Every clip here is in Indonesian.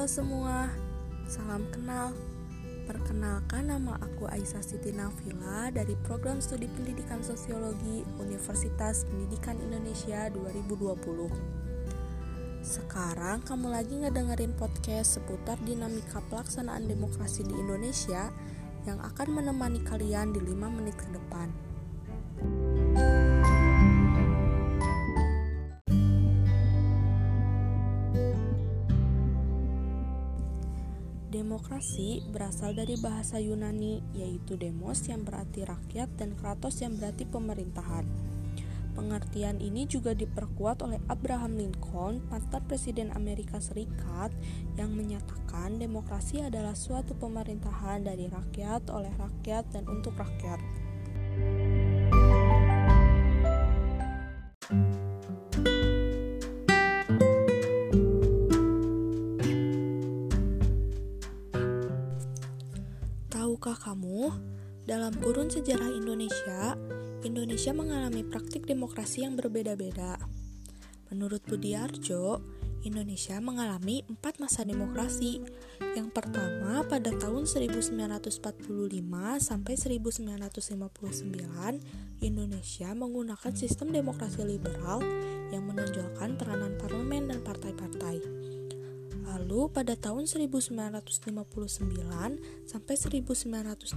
Halo semua, salam kenal. Perkenalkan nama aku Aisyah Siti Nafila dari Program Studi Pendidikan Sosiologi Universitas Pendidikan Indonesia 2020. Sekarang kamu lagi ngedengerin podcast seputar dinamika pelaksanaan demokrasi di Indonesia yang akan menemani kalian di 5 menit ke depan. Demokrasi berasal dari bahasa Yunani yaitu demos yang berarti rakyat dan kratos yang berarti pemerintahan. Pengertian ini juga diperkuat oleh Abraham Lincoln, mantan Presiden Amerika Serikat, yang menyatakan demokrasi adalah suatu pemerintahan dari rakyat, oleh rakyat, dan untuk rakyat. Dalam kurun sejarah Indonesia, Indonesia mengalami praktik demokrasi yang berbeda-beda. Menurut Budiarjo, Indonesia mengalami empat masa demokrasi. Yang pertama pada tahun 1945 sampai 1959, Indonesia menggunakan sistem demokrasi liberal yang menonjolkan peranan parlemen dan partai-partai. Lalu pada tahun 1959 sampai 1965,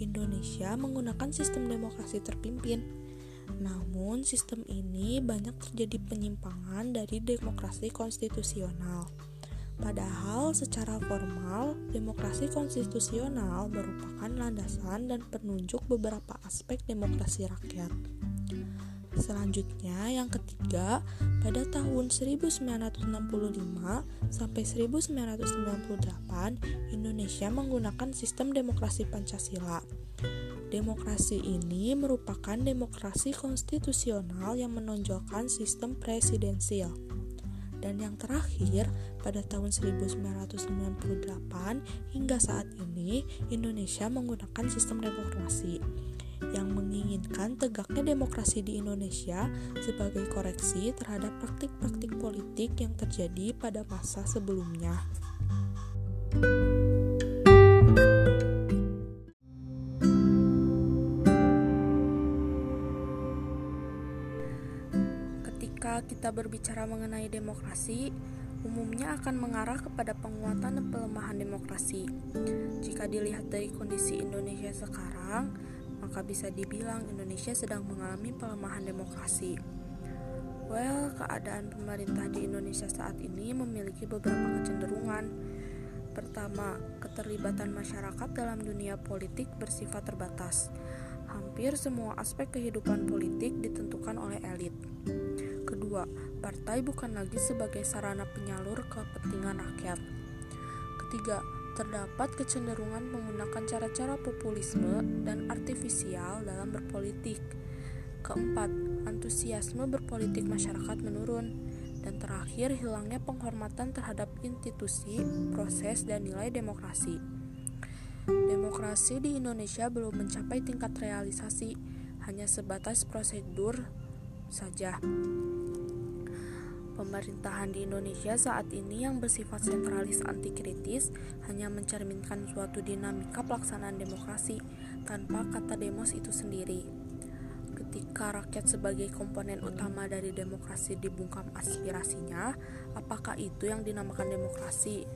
Indonesia menggunakan sistem demokrasi terpimpin. Namun, sistem ini banyak terjadi penyimpangan dari demokrasi konstitusional. Padahal secara formal, demokrasi konstitusional merupakan landasan dan penunjuk beberapa aspek demokrasi rakyat. Selanjutnya, yang ketiga, pada tahun 1965 sampai 1998, Indonesia menggunakan sistem demokrasi Pancasila. Demokrasi ini merupakan demokrasi konstitusional yang menonjolkan sistem presidensial. Dan yang terakhir, pada tahun 1998 hingga saat ini, Indonesia menggunakan sistem reformasi yang menginginkan tegaknya demokrasi di Indonesia sebagai koreksi terhadap praktik-praktik politik yang terjadi pada masa sebelumnya. Ketika kita berbicara mengenai demokrasi, umumnya akan mengarah kepada penguatan dan pelemahan demokrasi. Jika dilihat dari kondisi Indonesia sekarang, maka bisa dibilang Indonesia sedang mengalami pelemahan demokrasi. Well, keadaan pemerintah di Indonesia saat ini memiliki beberapa kecenderungan. Pertama, keterlibatan masyarakat dalam dunia politik bersifat terbatas. Hampir semua aspek kehidupan politik ditentukan oleh elit. Kedua, partai bukan lagi sebagai sarana penyalur kepentingan rakyat. Ketiga, terdapat kecenderungan menggunakan cara-cara populisme dan artifisial dalam berpolitik. Keempat, antusiasme berpolitik masyarakat menurun. Dan terakhir, hilangnya penghormatan terhadap institusi, proses, dan nilai demokrasi. Demokrasi di Indonesia belum mencapai tingkat realisasi, hanya sebatas prosedur saja. Pemerintahan di Indonesia saat ini yang bersifat sentralis anti kritis hanya mencerminkan suatu dinamika pelaksanaan demokrasi tanpa kata demos itu sendiri. Ketika rakyat sebagai komponen utama dari demokrasi dibungkam aspirasinya, apakah itu yang dinamakan demokrasi?